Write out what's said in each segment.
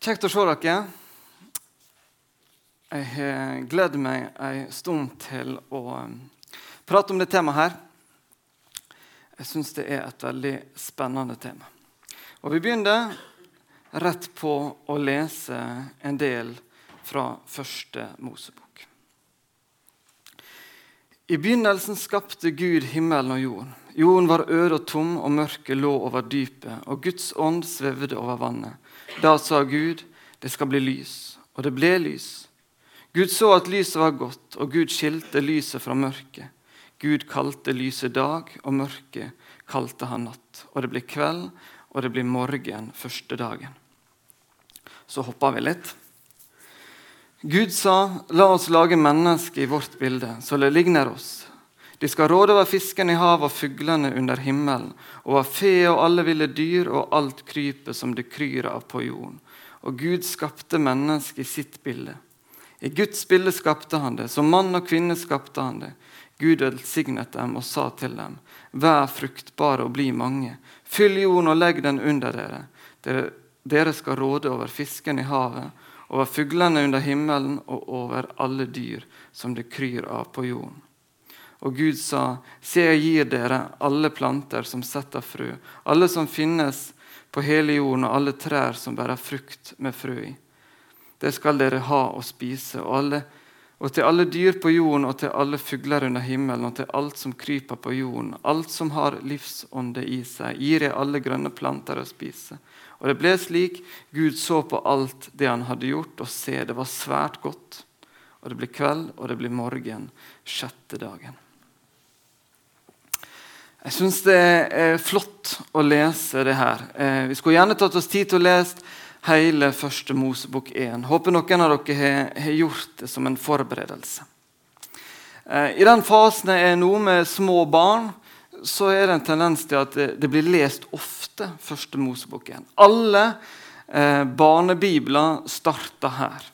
Kjekt å se dere. Jeg har gledet meg en stund til å um, prate om det temaet her. Jeg syns det er et veldig spennende tema. Og Vi begynner rett på å lese en del fra første Mosebok. I begynnelsen skapte Gud himmelen og jorden. Jorden var øde og tom, og mørket lå over dypet, og Guds ånd svevde over vannet. Da sa Gud, det skal bli lys, og det ble lys. Gud så at lyset var godt, og Gud skilte lyset fra mørket. Gud kalte lyset dag, og mørket kalte han natt. Og det blir kveld, og det blir morgen første dagen. Så hoppa vi litt. Gud sa, 'La oss lage mennesker i vårt bilde, så det ligner oss.' De skal råde over fisken i havet og fuglene under himmelen, over fe og alle ville dyr og alt krypet som det kryr av på jorden. Og Gud skapte mennesket i sitt bilde. I Guds bilde skapte han det. Som mann og kvinne skapte han det. Gud velsignet dem og sa til dem.: Vær fruktbare og bli mange. Fyll jorden og legg den under dere. Dere, dere skal råde over fisken i havet, over fuglene under himmelen og over alle dyr som det kryr av på jorden. Og Gud sa, Se, jeg gir dere alle planter som setter frø, alle som finnes på hele jorden, og alle trær som bærer frukt med frø i. Det skal dere ha og spise, og, alle, og til alle dyr på jorden, og til alle fugler under himmelen, og til alt som kryper på jorden, alt som har livsånde i seg, gir jeg alle grønne planter å spise. Og det ble slik, Gud så på alt det han hadde gjort, og se, det var svært godt. Og det blir kveld, og det blir morgen, sjette dagen. Jeg syns det er flott å lese det her. Eh, vi skulle gjerne tatt oss tid til å lese hele første Mosebok 1. Håper noen av dere har, gjort det som en forberedelse. Eh, I den fasen jeg er nå med små barn, så er det en tendens til at det blir lest ofte første Mosebok 1. Alle eh, barnebibler starter her.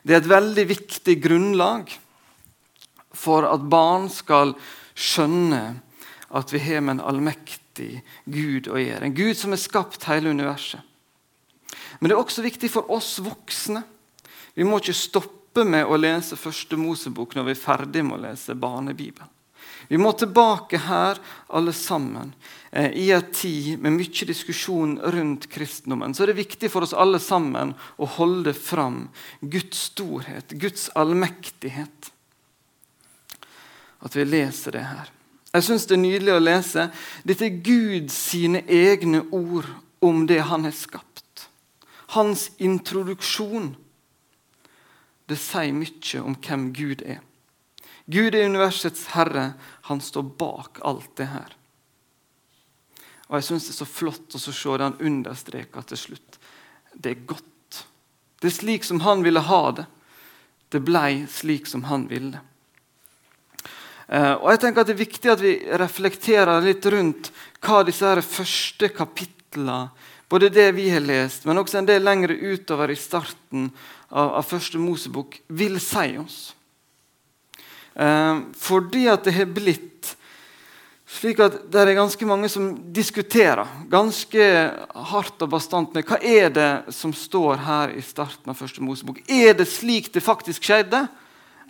Det er et veldig viktig grunnlag for at barn skal skjønne at vi har med en allmektig Gud å gjøre. En Gud som har skapt hele universet. Men det er også viktig for oss voksne. Vi må ikke stoppe med å lese første Mosebok når vi er ferdig med å lese Barnebibelen. Vi må tilbake her, alle sammen. Eh, I en tid med mye diskusjon rundt kristendommen så er det viktig for oss alle sammen å holde fram Guds storhet, Guds allmektighet. At vi leser det her. Jeg syns det er nydelig å lese. Dette er Gud sine egne ord om det han har skapt. Hans introduksjon. Det sier mye om hvem Gud er. Gud er universets herre. Han står bak alt det her. Og Jeg syns det er så flott å se det han understreker til slutt. Det er godt. Det er slik som han ville ha det. Det blei slik som han ville. Eh, og jeg tenker at Det er viktig at vi reflekterer litt rundt hva disse her første kapitlene, både det vi har lest, men også en del lengre utover i starten av, av første Mosebok, vil si oss. Eh, fordi at det har blitt slik at det er ganske mange som diskuterer ganske hardt og bastant med hva er det som står her i starten av første Mosebok. Er det slik det faktisk skjedde?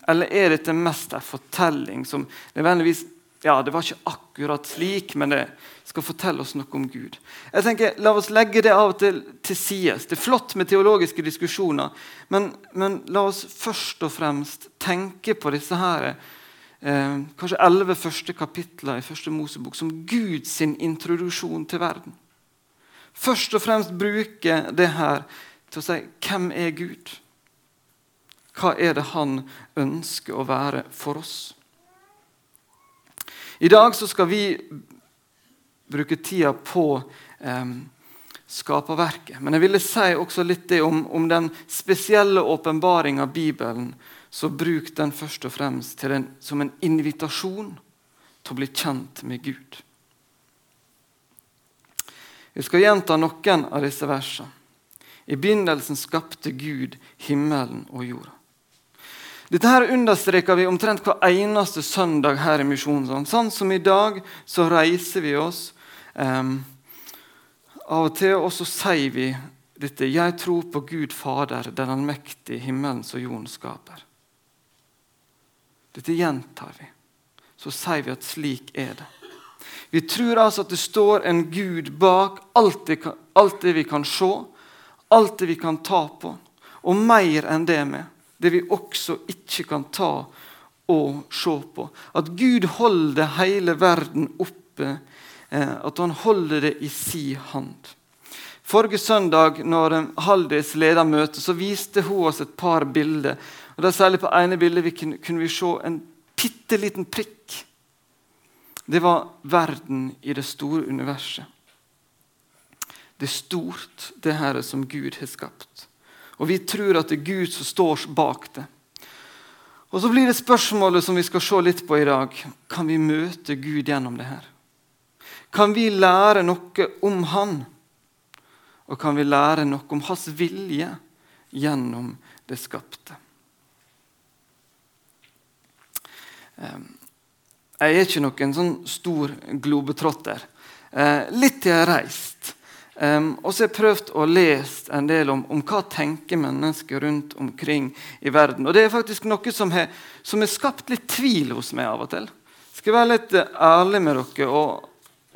Eller er dette mest en fortelling som nødvendigvis ja, det var ikke akkurat slik, men det skal fortelle oss noe om Gud. Jeg tenker, La oss legge det av og til til side. Det er flott med teologiske diskusjoner, men, men la oss først og fremst tenke på disse her, eh, kanskje elleve første kapitler i første Mosebok som Guds introduksjon til verden. Først og fremst bruke det her til å si hvem er Gud? Hva er det han ønsker å være for oss? I dag skal vi bruke tida på eh, skaperverket. Men jeg ville si også litt det om, om den spesielle åpenbaringa av Bibelen. Så bruk den først og fremst en, som en invitasjon til å bli kjent med Gud. Vi skal gjenta noen av disse versene. I begynnelsen skapte Gud himmelen og jorda. Dette her understreker vi omtrent hver eneste søndag her i Misjonssalen. Sånn som i dag, så reiser vi oss um, av og til, og så sier vi dette 'Jeg tror på Gud Fader, den allmektige himmelen som jorden skaper'. Dette gjentar vi. Så sier vi at slik er det. Vi tror altså at det står en Gud bak alt det, alt det vi kan se, alt det vi kan ta på, og mer enn det med. Det vi også ikke kan ta og se på. At Gud holder hele verden oppe. Eh, at han holder det i si hand. Forrige søndag når Haldis leda møtet, så viste hun oss et par bilder. Og det er Særlig på ene bildet vi kunne, kunne vi se en bitte liten prikk. Det var verden i det store universet. Det er stort, det her som Gud har skapt. Og vi tror at det er Gud som står bak det. Og Så blir det spørsmålet som vi skal se litt på i dag. Kan vi møte Gud gjennom det her? Kan vi lære noe om Han? Og kan vi lære noe om Hans vilje gjennom det skapte? Jeg er ikke noen sånn stor globetrotter. Eh, litt til jeg har reist. Um, og så har jeg prøvd å lese en del om, om hva tenker mennesker rundt omkring i verden. Og det er faktisk noe som har, som har skapt litt tvil hos meg av og til. Jeg skal være litt uh, ærlig med dere og,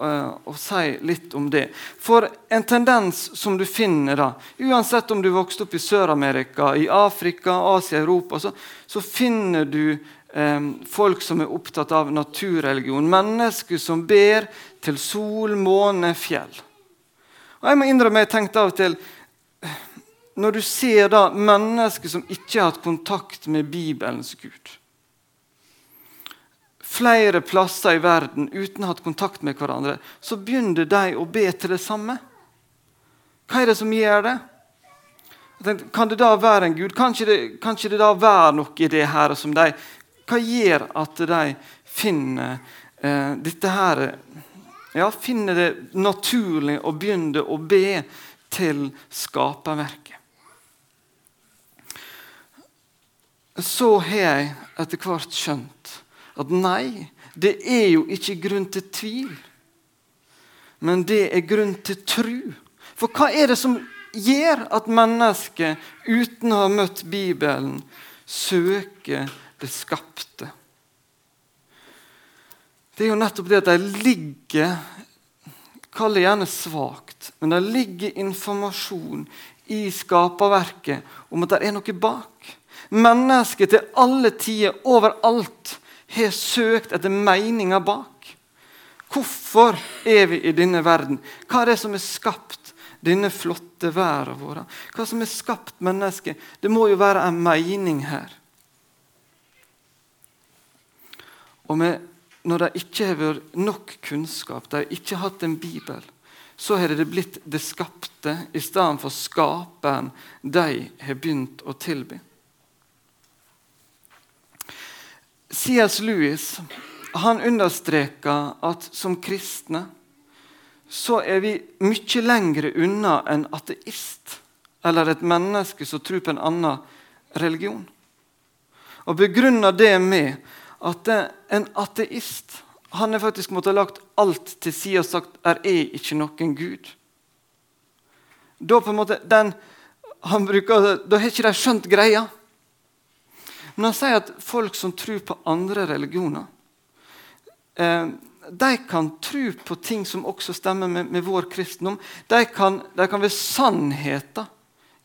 uh, og, si litt om det. For en tendens som du finner da, uansett om du vokste opp i Sør-Amerika, i Afrika, Asia, Europa, så, så finner du folk som er opptatt av naturreligion. Mennesker som ber til sol, måne, fjell. Og jeg må innrømme, jeg tenkte av og til Når du ser da mennesker som ikke har hatt kontakt med Bibelens Gud Flere plasser i verden uten å ha hatt kontakt med hverandre, så begynner de å be til det samme. Hva er det som gjør det? Tenkte, kan det da være en Gud? Kan ikke det, kan ikke det da være noe i det her som de hva gjør at de finner eh, dette her ja, Finner det naturlig å begynne å be til skaperverket? Så har jeg etter hvert skjønt at nei, det er jo ikke grunn til tvil. Men det er grunn til tru. For hva er det som gjør at mennesket, uten å ha møtt Bibelen, søker det skapte. Det er jo nettopp det at de ligger Kall det gjerne svakt, men det ligger informasjon i skaperverket om at det er noe bak. Mennesket til alle tider, overalt, har søkt etter meninger bak. Hvorfor er vi i denne verden? Hva er det som er skapt denne flotte verden vår? Hva som er skapt mennesket? Det må jo være en mening her. Og med, når de ikke har vært nok kunnskap, de har ikke hatt en bibel, så har det blitt det skapte i stedet for skaperen de har begynt å tilby. C.S. Lewis han understreker at som kristne så er vi mye lenger unna en ateist eller et menneske som tror på en annen religion. Og begrunner det med at en ateist han har faktisk måttet lagt alt til side og sagt er er ikke noen Gud. Da på en måte, den, han bruker, da har ikke de skjønt greia. Men han sier at folk som tror på andre religioner, eh, de kan tro på ting som også stemmer med, med vår kristendom. De kan, de kan være sannheter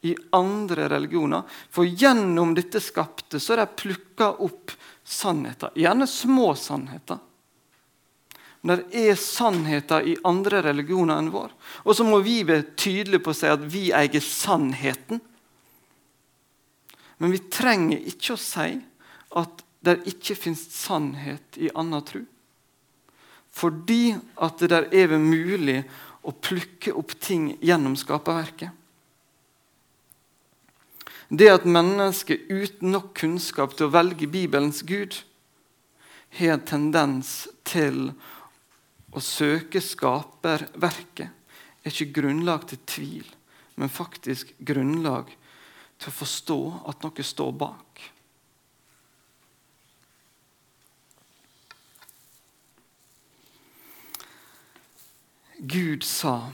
i andre religioner. For gjennom dette skapte så er de plukka opp sannheter. Gjerne små sannheter. Men det er sannheter i andre religioner enn vår. Og så må vi være tydelige på å si at vi eier sannheten. Men vi trenger ikke å si at det ikke fins sannhet i annen tro. Fordi at det er mulig å plukke opp ting gjennom skaperverket. Det at mennesket uten nok kunnskap til å velge Bibelens Gud har en tendens til å søke skaperverket, er ikke grunnlag til tvil, men faktisk grunnlag til å forstå at noe står bak. Gud sa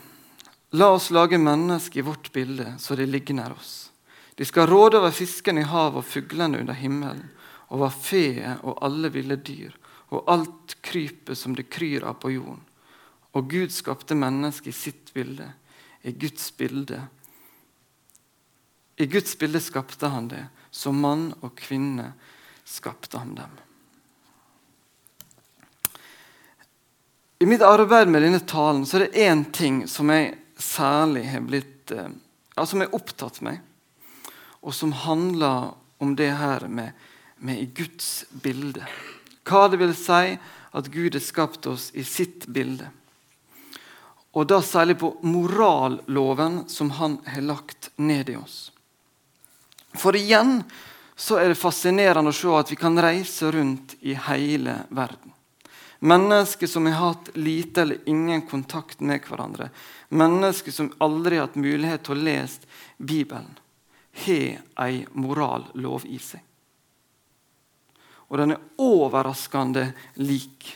La oss lage mennesker i vårt bilde, så de ligner oss. De skal råde over fiskene i havet og fuglene under himmelen, over feet og alle ville dyr, og alt krypet som det kryr av på jorden. Og Gud skapte mennesket i sitt bilde, i Guds bilde. I Guds bilde skapte han det, som mann og kvinne skapte han dem. I mitt arbeid med denne talen så er det én ting som jeg særlig har blitt eh, ja, som har opptatt meg, og som handler om det her med, med i Guds bilde. Hva det vil si at Gud har skapt oss i sitt bilde. Og da særlig på moralloven som han har lagt ned i oss. For igjen så er det fascinerende å se at vi kan reise rundt i hele verden. Mennesker som har hatt lite eller ingen kontakt med hverandre. Mennesker som aldri har hatt mulighet til å lese Bibelen, har ei morallov i seg. Og den er overraskende lik.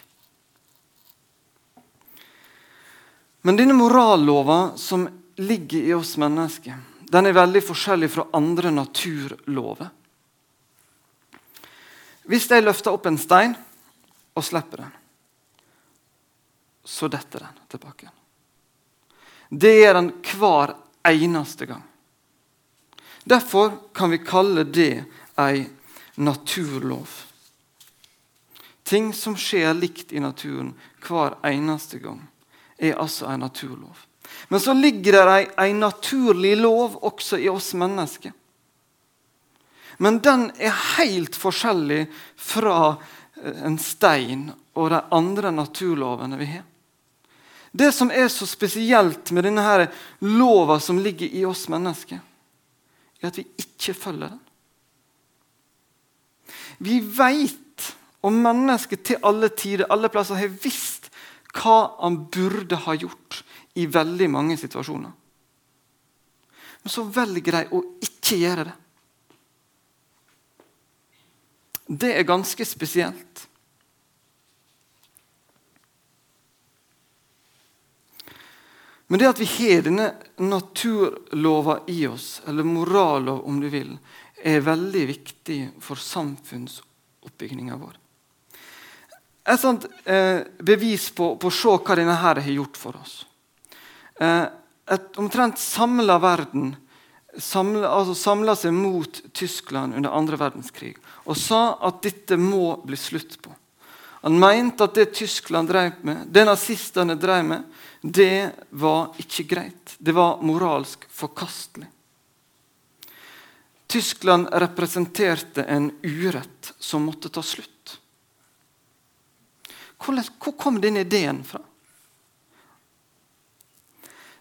Men denne morallova som ligger i oss mennesker, den er veldig forskjellig fra andre naturlover. Hvis jeg løfter opp en stein og slipper den, så detter den tilbake. Det gjør den hver eneste gang. Derfor kan vi kalle det ei naturlov. Ting som skjer likt i naturen hver eneste gang, er altså en naturlov. Men så ligger det ei, ei naturlig lov også i oss mennesker. Men den er helt forskjellig fra eh, en stein og de andre naturlovene vi har. Det som er så spesielt med denne lova som ligger i oss mennesker, er at vi ikke følger den. Vi veit, og mennesket til alle tider, alle plasser, har visst hva han burde ha gjort i veldig mange situasjoner. Men så velger de å ikke gjøre det. Det er ganske spesielt. Men det at vi har denne naturlova i oss, eller morallov om du vil, er veldig viktig for samfunnsoppbygninga vår. Et sånt eh, bevis på, på å se hva denne her har gjort for oss. Eh, et omtrent samla verden samla, altså seg mot Tyskland under andre verdenskrig og sa at dette må bli slutt på. Han mente at det Tyskland drev med, det nazistene drev med, det var ikke greit. Det var moralsk forkastelig. Tyskland representerte en urett som måtte ta slutt. Hvor kom denne ideen fra?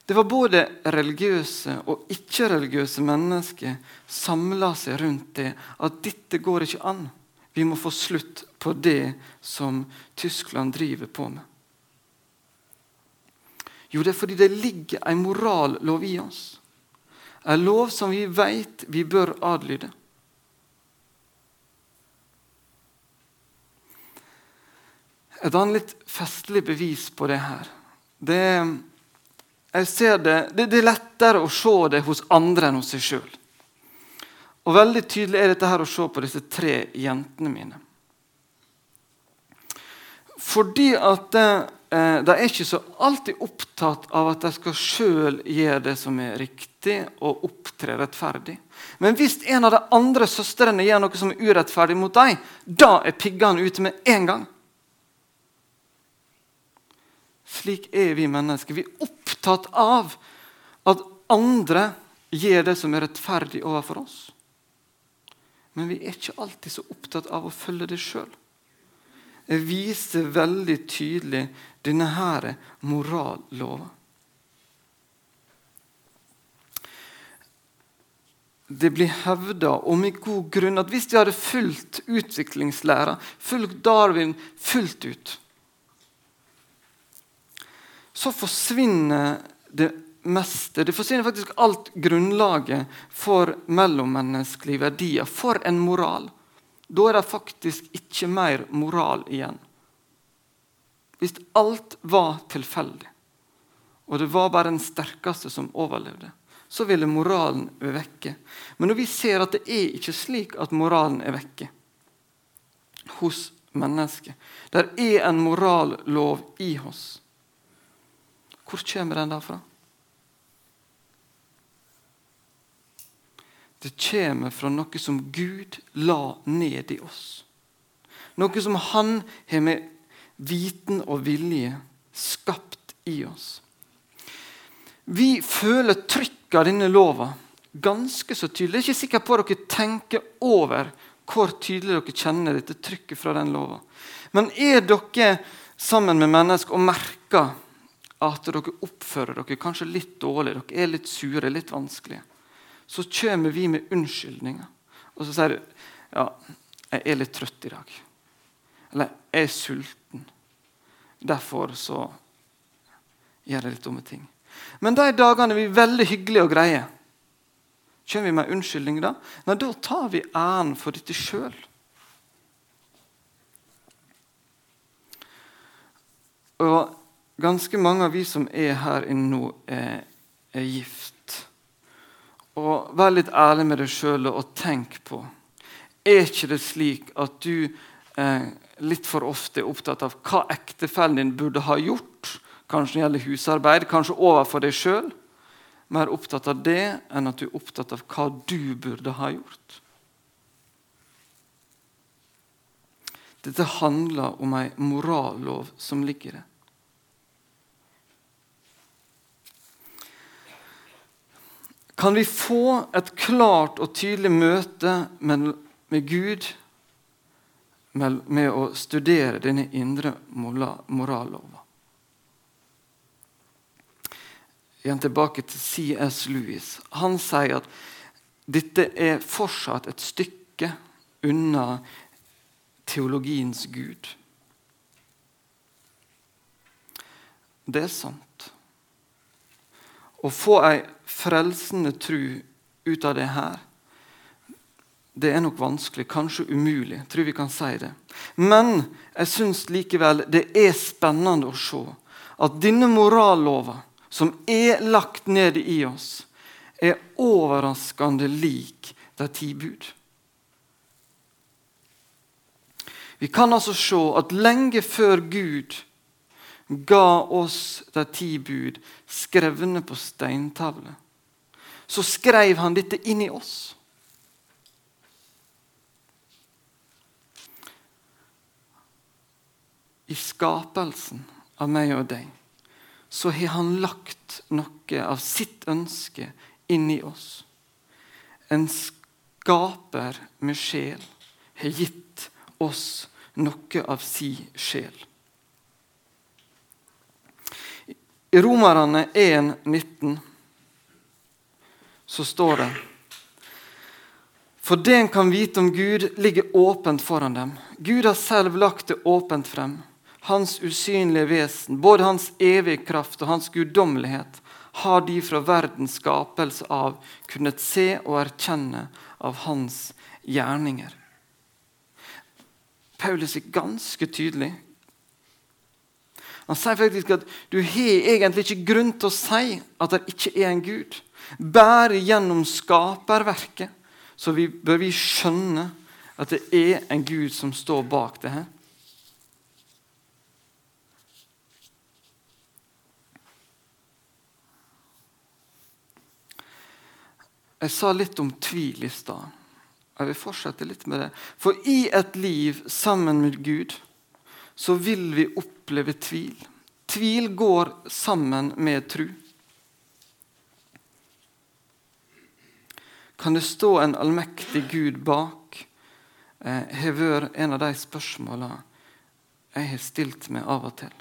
Det var både religiøse og ikke-religiøse mennesker samla seg rundt det at dette går ikke an. Vi må få slutt på det som Tyskland driver på med. Jo, det er fordi det ligger en morallov i oss. En lov som vi vet vi bør adlyde. Et annet litt festlig bevis på det her det det, det, det er lettere å se det hos andre enn hos seg sjøl. Og Veldig tydelig er dette her å se på disse tre jentene mine. Fordi at eh, de er ikke så alltid opptatt av at de skal sjøl gjøre det som er riktig, og opptre rettferdig. Men hvis en av de andre søstrene gjør noe som er urettferdig mot dem, da er piggene ute med en gang. Slik er vi mennesker. Vi er opptatt av at andre gjør det som er rettferdig overfor oss. Men vi er ikke alltid så opptatt av å følge det sjøl. Jeg viser veldig tydelig denne her morallova. Det blir hevda, og med god grunn, at hvis de hadde fulgt utviklingslæra, fulgt Darwin fullt ut, så forsvinner det meste. Det forsvinner faktisk alt grunnlaget for mellommenneskelige verdier, for en moral. Da er det faktisk ikke mer moral igjen. Hvis alt var tilfeldig, og det var bare den sterkeste som overlevde, så ville moralen være vekke. Men når vi ser at det er ikke slik at moralen er vekke hos mennesket Der er en morallov i oss. Hvor kommer den da Det kommer fra noe som Gud la ned i oss. Noe som Han har med viten og vilje skapt i oss. Vi føler trykket av denne lova ganske så tydelig. Jeg er ikke sikker på at dere tenker over hvor tydelig dere kjenner dette trykket fra den lova. Men er dere sammen med mennesker og merker at dere oppfører dere kanskje litt dårlig, dere er litt sure, litt vanskelige, så kommer vi med unnskyldninger. Og så sier du ja, jeg er litt trøtt i dag. Eller jeg er sulten. Derfor så gjør jeg litt dumme ting. Men de dagene vi er veldig hyggelige og greie, kommer vi med unnskyldning da? Nei, da tar vi æren for dette sjøl. Og ganske mange av vi som er her inne nå, er, er gift. Og Vær litt ærlig med deg sjøl og tenk på Er ikke det slik at du eh, litt for ofte er opptatt av hva ektefellen din burde ha gjort? Kanskje når det gjelder husarbeid, kanskje overfor deg sjøl? Mer opptatt av det enn at du er opptatt av hva du burde ha gjort. Dette handler om ei morallov som ligger der. Kan vi få et klart og tydelig møte med, med Gud med, med, å studere denne indre morallova? Igjen tilbake til C.S. Lewis. Han sier at dette er fortsatt et stykke unna teologiens Gud. Det er sant. Å få ei frelsende tru ut av det her, det er nok vanskelig, kanskje umulig. Jeg tror vi kan si det. Men jeg syns likevel det er spennende å se at denne morallova, som er lagt ned i oss, er overraskende lik de ti bud. Vi kan altså se at lenge før Gud ga oss de ti bud skrevne på steintavle, så skrev han dette inn i oss. I skapelsen av meg og deg så har han lagt noe av sitt ønske inn i oss. En skaper med sjel har gitt oss noe av si sjel. I Romerne 1,19 så står det For det en kan vite om Gud, ligger åpent foran dem. Gud har selv lagt det åpent frem. Hans usynlige vesen, både hans evige kraft og hans guddommelighet, har de fra verdens skapelse av kunnet se og erkjenne av hans gjerninger. Paulus er ganske tydelig han sier faktisk at du har egentlig ikke grunn til å si at det ikke er en Gud. Bare gjennom skaperverket så vi, bør vi skjønne at det er en Gud som står bak det her. Jeg sa litt om tvil i stad. Jeg vil fortsette litt med det. For i et liv sammen med Gud så vil vi oppleve tvil. Tvil går sammen med tru. Kan det stå en allmektig Gud bak? Eh, har vært en av de spørsmåla jeg har stilt meg av og til.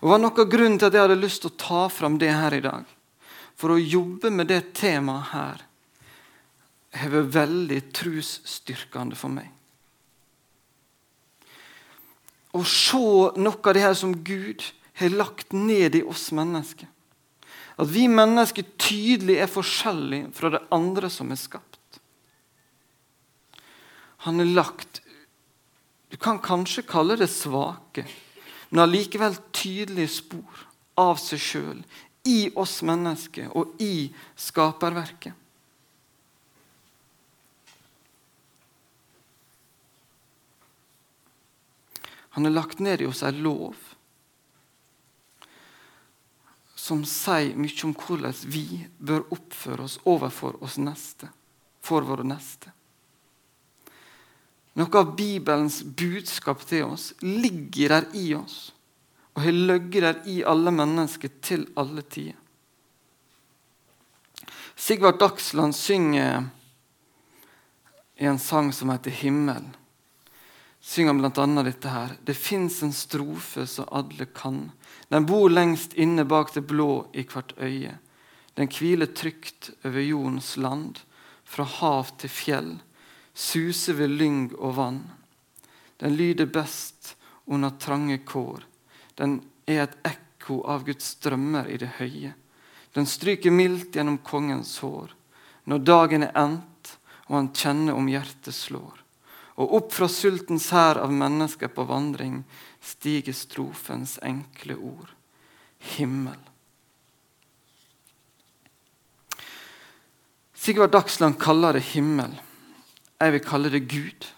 Og var Noe av grunnen til at jeg hadde lyst til å ta fram det her i dag, for å jobbe med det temaet her, har vært veldig trosstyrkende for meg å se noe av det her som Gud har lagt ned i oss mennesker. At vi mennesker tydelig er forskjellige fra det andre som er skapt. Han er lagt Du kan kanskje kalle det svake, men allikevel tydelige spor av seg sjøl, i oss mennesker og i skaperverket. Han har lagt ned i oss en lov som sier mye om hvordan vi bør oppføre oss overfor oss neste, for våre neste. Noe av Bibelens budskap til oss ligger der i oss og har ligget der i alle mennesker til alle tider. Sigvard Dagsland synger i en sang som heter 'Himmel'. Synger han bl.a. dette her. Det fins en strofe så alle kan. Den bor lengst inne bak det blå i hvert øye. Den hviler trygt over jordens land, fra hav til fjell, suser ved lyng og vann. Den lyder best under trange kår. Den er et ekko av Guds drømmer i det høye. Den stryker mildt gjennom kongens hår når dagen er endt og han kjenner om hjertet slår. Og opp fra sultens hær av mennesker på vandring stiger strofens enkle ord. Himmel. Sigvard Dagsland kaller det himmel. Jeg vil kalle det Gud.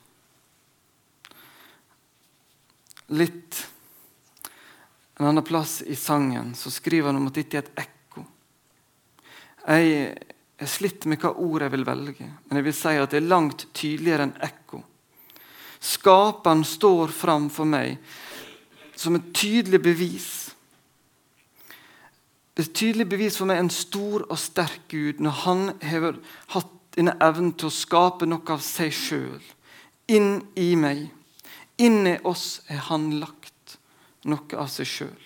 Litt en annen plass i sangen så skriver han om at dette er et ekko. Jeg er slitt med hva ord jeg vil velge, men jeg vil si at det er langt tydeligere enn ekko. Skaperen står fram for meg som et tydelig bevis. Et tydelig bevis for meg en stor og sterk Gud når han har hatt denne evnen til å skape noe av seg sjøl inn i meg. Inni oss er han lagt noe av seg sjøl.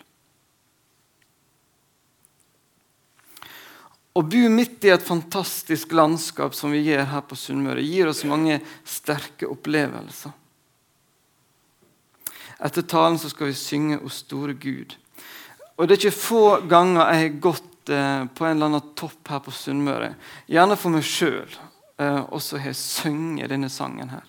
Å bo midt i et fantastisk landskap som vi gjør her på Sunnmøre, gir oss mange sterke opplevelser. Etter talen så skal vi synge 'O store Gud'. Og Det er ikke få ganger jeg har gått eh, på en eller annen topp her på Sunnmøre, gjerne for meg sjøl, eh, og så har jeg sunget denne sangen her.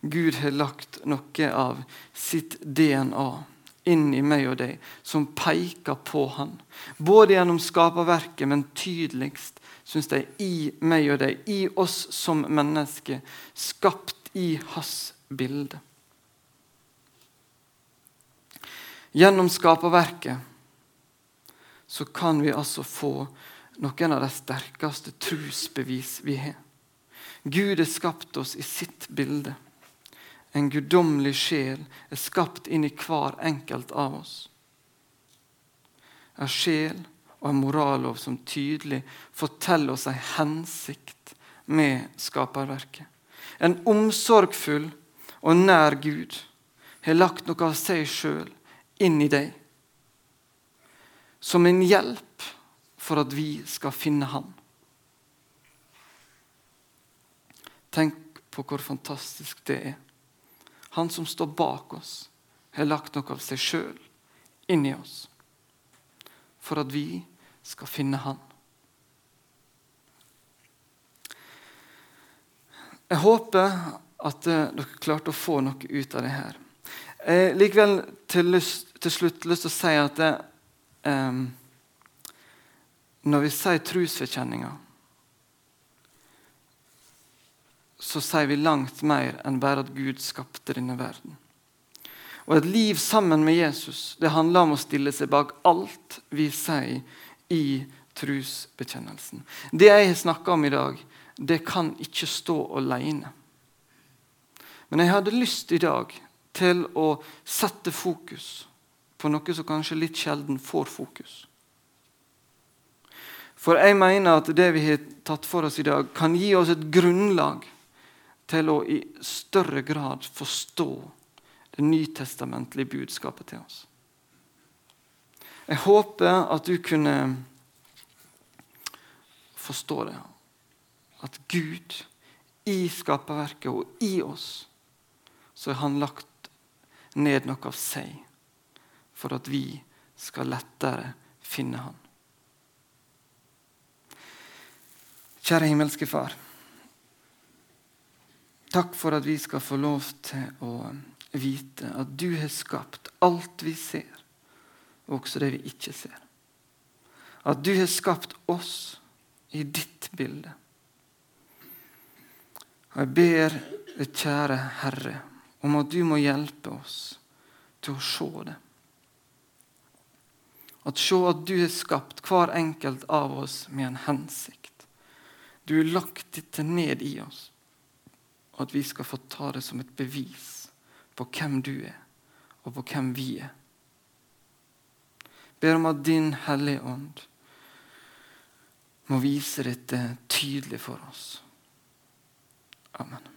Gud har lagt noe av sitt DNA inn i meg og deg, som peker på Han. Både gjennom skaperverket, men tydeligst synes jeg, i meg og deg, i oss som mennesker, skapt i Hans bilde. Gjennom skaperverket så kan vi altså få noen av de sterkeste trosbevis vi har. Gud har skapt oss i sitt bilde. En guddommelig sjel er skapt inn i hver enkelt av oss. En sjel og en morallov som tydelig forteller oss en hensikt med skaperverket. En omsorgfull og nær Gud har lagt noe av seg sjøl inn i deg. Som en hjelp for at vi skal finne Han. Tenk på hvor fantastisk det er. Han som står bak oss, har lagt noe av seg sjøl inni oss for at vi skal finne Han. Jeg håper at eh, dere klarte å få noe ut av det her. Eh, likevel til, lyst, til, slutt lyst til å si at det, eh, når vi sier trosforkjenninga så sier vi langt mer enn bare at Gud skapte denne verden. Og Et liv sammen med Jesus det handler om å stille seg bak alt vi sier i trosbekjennelsen. Det jeg har snakka om i dag, det kan ikke stå alene. Men jeg hadde lyst i dag til å sette fokus på noe som kanskje litt sjelden får fokus. For jeg mener at det vi har tatt for oss i dag, kan gi oss et grunnlag til å i større grad forstå det nytestamentlige budskapet til oss. Jeg håper at du kunne forstå det. At Gud i skaperverket og i oss, så har han lagt ned noe av seg for at vi skal lettere finne Han. Kjære himmelske Far. Takk for at vi skal få lov til å vite at du har skapt alt vi ser, og også det vi ikke ser. At du har skapt oss i ditt bilde. Og Jeg ber kjære Herre, om at du må hjelpe oss til å se det. At se at du har skapt hver enkelt av oss med en hensikt. Du har lagt dette ned i oss, og at vi skal få ta det som et bevis på hvem du er, og på hvem vi er. Ber om at Din Hellige Ånd må vise dette tydelig for oss. Amen.